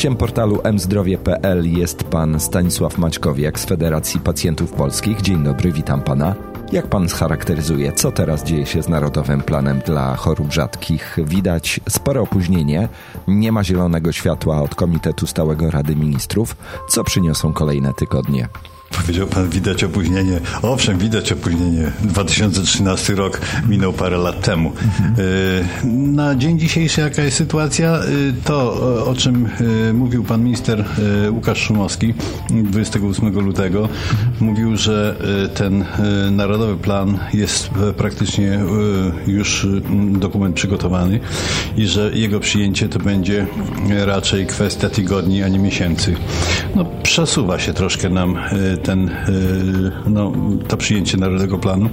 Gościem portalu mzdrowie.pl jest pan Stanisław Maćkowiak z Federacji Pacjentów Polskich. Dzień dobry, witam pana. Jak pan scharakteryzuje, co teraz dzieje się z Narodowym Planem dla Chorób Rzadkich? Widać spore opóźnienie, nie ma zielonego światła od Komitetu Stałego Rady Ministrów. Co przyniosą kolejne tygodnie? Powiedział pan, widać opóźnienie. Owszem, widać opóźnienie. 2013 rok minął parę lat temu. Mhm. Na dzień dzisiejszy jaka jest sytuacja? E, to, o czym e, mówił pan minister Łukasz Szumowski 28 lutego, mówił, że ten narodowy plan jest praktycznie już dokument przygotowany i że jego przyjęcie to będzie raczej kwestia tygodni, a nie miesięcy. No, przesuwa się troszkę nam ten, e, no, to przyjęcie Narodowego Planu.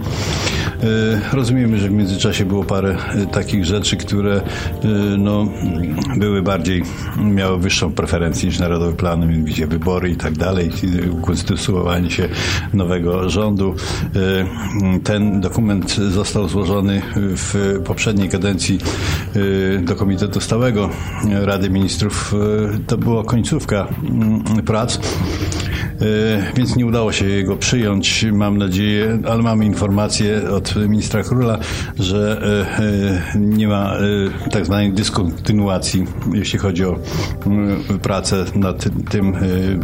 E, rozumiemy, że w międzyczasie było parę e, takich rzeczy, które no, były bardziej, miały wyższą preferencję niż Narodowy Plan, mianowicie wybory i tak dalej, konstytuowanie się nowego rządu. Ten dokument został złożony w poprzedniej kadencji do Komitetu Stałego Rady Ministrów. To była końcówka prac. E, więc nie udało się jego przyjąć, mam nadzieję, ale mamy informację od ministra Króla, że e, e, nie ma tak zwanej dyskontynuacji, jeśli chodzi o pracę nad tym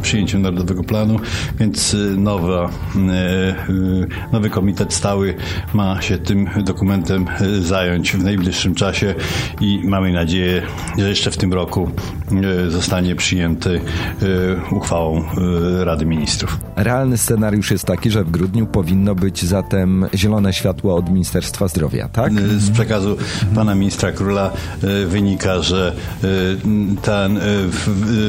przyjęciem Narodowego Planu, więc nowa, nowy komitet stały ma się tym dokumentem zająć w najbliższym czasie i mamy nadzieję, że jeszcze w tym roku zostanie przyjęty uchwałą Rady Ministrów. Realny scenariusz jest taki, że w grudniu powinno być zatem zielone światło od Ministerstwa Zdrowia, tak? Z przekazu pana ministra Króla e, wynika, że e, ten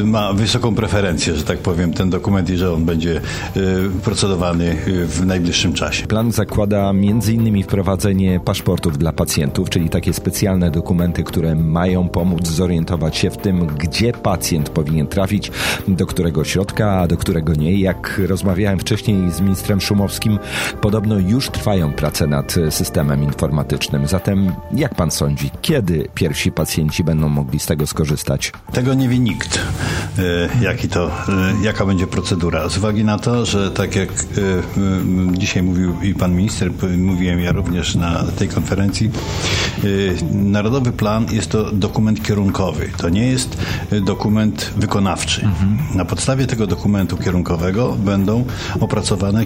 ma wysoką preferencję, że tak powiem, ten dokument i że on będzie procedowany w najbliższym czasie. Plan zakłada między innymi wprowadzenie paszportów dla pacjentów, czyli takie specjalne dokumenty, które mają pomóc zorientować się w tym, gdzie pacjent powinien trafić, do którego ośrodka, a do którego nie jak rozmawiałem wcześniej z ministrem Szumowskim, podobno już trwają prace nad systemem informatycznym. Zatem jak pan sądzi, kiedy pierwsi pacjenci będą mogli z tego skorzystać? Tego nie wie nikt, e, jaki to, e, jaka będzie procedura. Z uwagi na to, że tak jak e, dzisiaj mówił i pan minister, mówiłem ja również na tej konferencji, Narodowy Plan jest to dokument kierunkowy. To nie jest dokument wykonawczy. Mhm. Na podstawie tego dokumentu kierunkowego będą opracowane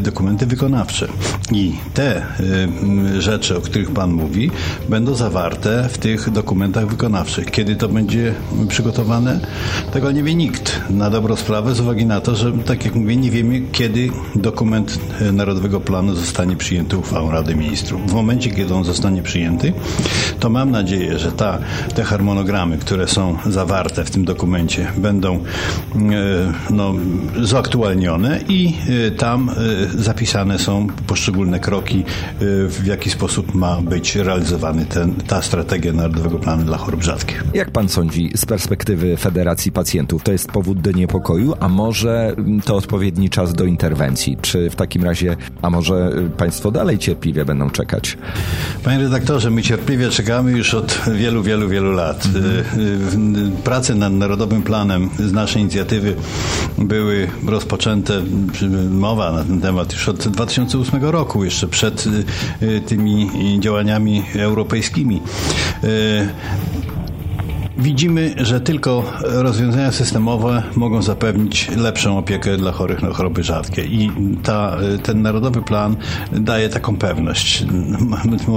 dokumenty wykonawcze. I te rzeczy, o których Pan mówi, będą zawarte w tych dokumentach wykonawczych. Kiedy to będzie przygotowane? Tego nie wie nikt. Na dobrą sprawę, z uwagi na to, że, tak jak mówię, nie wiemy, kiedy dokument e, Narodowego Planu zostanie przyjęty uchwałą Rady Ministrów. W momencie, kiedy on zostanie przyjęty, to mam nadzieję, że ta, te harmonogramy, które są zawarte w tym dokumencie, będą no, zaktualnione i y, tam y, zapisane są poszczególne kroki, y, w jaki sposób ma być realizowany ten, ta strategia Narodowego Planu dla Chorób Rzadkich. Jak pan sądzi z perspektywy Federacji Pacjentów, to jest powód do niepokoju, a może to odpowiedni czas do interwencji? Czy w takim razie, a może państwo dalej cierpliwie będą czekać? Panie redaktorze, my cierpliwie czekamy już od wielu, wielu, wielu lat. Mhm. Prace nad Narodowym Planem z naszej inicjatywy były rozpoczęte mowa na ten temat już od 2008 roku, jeszcze przed y, y, tymi działaniami europejskimi. Y, Widzimy, że tylko rozwiązania systemowe mogą zapewnić lepszą opiekę dla chorych na choroby rzadkie i ta, ten narodowy plan daje taką pewność,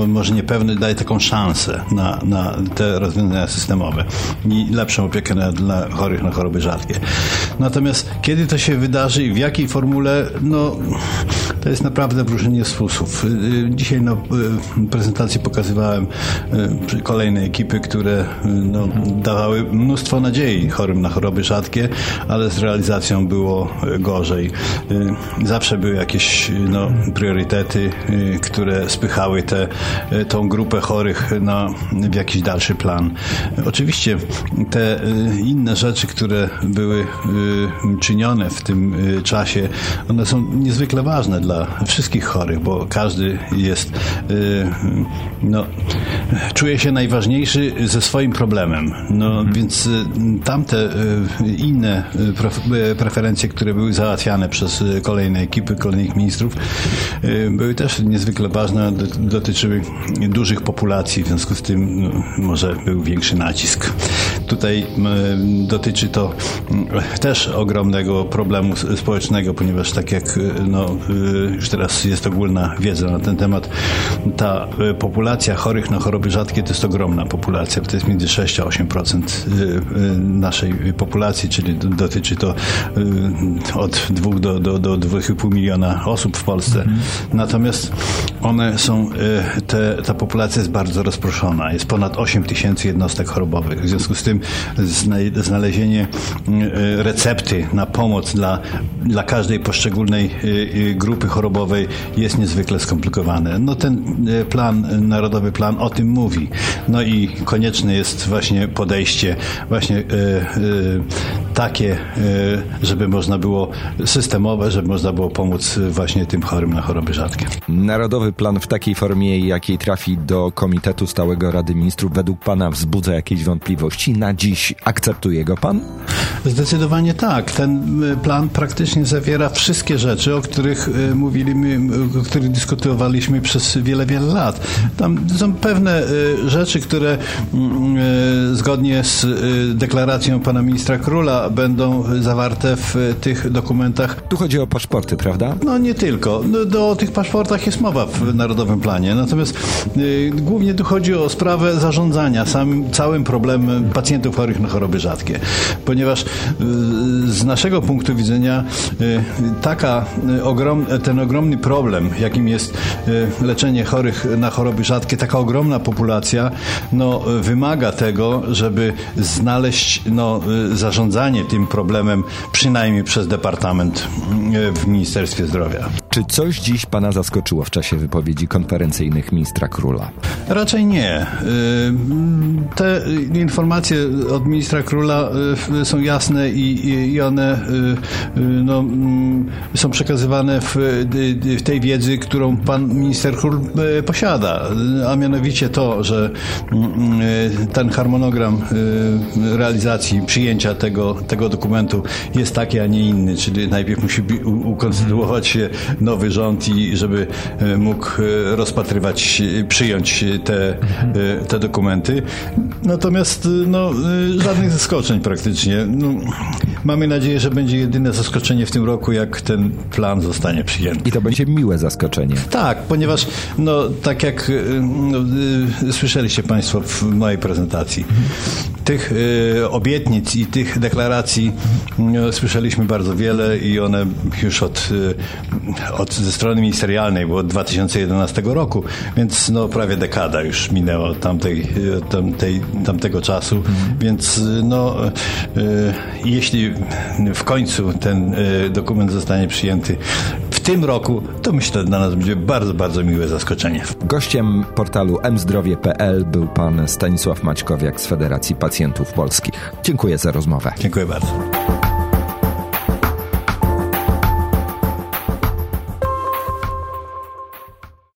może nie pewny, daje taką szansę na, na te rozwiązania systemowe i lepszą opiekę na, dla chorych na choroby rzadkie. Natomiast kiedy to się wydarzy i w jakiej formule, no to jest naprawdę wróżenie z fusów. Dzisiaj na prezentacji pokazywałem kolejne ekipy, które no, dawały mnóstwo nadziei chorym na choroby rzadkie, ale z realizacją było gorzej. Zawsze były jakieś no, priorytety, które spychały tę tą grupę chorych na, w jakiś dalszy plan. Oczywiście te inne rzeczy, które były czynione w tym czasie, one są niezwykle ważne dla dla wszystkich chorych, bo każdy jest, no, czuje się najważniejszy ze swoim problemem. No, mhm. więc tamte inne preferencje, które były załatwiane przez kolejne ekipy, kolejnych ministrów, były też niezwykle ważne, dotyczyły dużych populacji, w związku z tym no, może był większy nacisk. Tutaj dotyczy to też ogromnego problemu społecznego, ponieważ tak jak no, już teraz jest ogólna wiedza na ten temat, ta populacja chorych na choroby rzadkie to jest ogromna populacja, to jest między 6 a 8% naszej populacji, czyli dotyczy to od 2 do, do, do 2,5 miliona osób w Polsce. Mhm. Natomiast one są, te, ta populacja jest bardzo rozproszona. Jest ponad 8 tysięcy jednostek chorobowych. W związku z tym znalezienie e, recepty na pomoc dla, dla każdej poszczególnej grupy chorobowej jest niezwykle skomplikowane. No ten plan, Narodowy Plan o tym mówi. No i konieczne jest właśnie podejście właśnie takie, żeby można było systemowe, żeby można było pomóc właśnie tym chorym na choroby rzadkie. Narodowy Plan w takiej formie, jakiej trafi do Komitetu Stałego Rady Ministrów, według Pana wzbudza jakieś wątpliwości? Na dziś akceptuje go Pan? Zdecydowanie tak. Ten y, plan praktycznie zawiera wszystkie rzeczy, o których mówiliśmy, o których dyskutowaliśmy przez wiele, wiele lat. Tam są pewne rzeczy, które mm, zgodnie z deklaracją pana ministra Króla będą zawarte w tych dokumentach. Tu chodzi o paszporty, prawda? No nie tylko. No, o tych paszportach jest mowa w Narodowym Planie. Natomiast głównie tu chodzi o sprawę zarządzania samym, całym problemem pacjentów chorych na choroby rzadkie. Ponieważ z naszego punktu widzenia y, taka y, ogrom, ten ogromny problem, jakim jest y, leczenie chorych na choroby rzadkie, taka ogromna populacja, no, wymaga tego, żeby znaleźć no, zarządzanie tym problemem przynajmniej przez Departament w Ministerstwie Zdrowia. Czy coś dziś Pana zaskoczyło w czasie wypowiedzi konferencyjnych ministra Króla? Raczej nie. Te informacje od ministra Króla są jasne i, one no, mm, są przekazywane w, w tej wiedzy, którą pan minister Król posiada, a mianowicie to, że mm, ten harmonogram realizacji, przyjęcia tego, tego dokumentu jest taki, a nie inny, czyli najpierw musi ukonstytuować się nowy rząd i żeby e, mógł e, rozpatrywać, przyjąć te, e, te dokumenty. Natomiast no, żadnych zaskoczeń praktycznie. No, mamy nadzieję, że będzie jedyne zaskoczenie w tym roku, jak ten plan zostanie przyjęty. I to będzie miłe zaskoczenie. Tak, ponieważ no, tak jak no, słyszeliście Państwo w mojej prezentacji, tych obietnic i tych deklaracji y, słyszeliśmy bardzo wiele i one już od, od ze strony ministerialnej, bo od 2011 roku, więc no, prawie dekada już minęło tamtej, tamtej, tamtego czasu, mhm. więc no, jeśli w końcu ten dokument zostanie przyjęty w tym roku, to myślę, że dla nas będzie bardzo, bardzo miłe zaskoczenie. Gościem portalu mzdrowie.pl był pan Stanisław Maćkowiak z Federacji Pacjentów Polskich. Dziękuję za rozmowę. Dziękuję bardzo.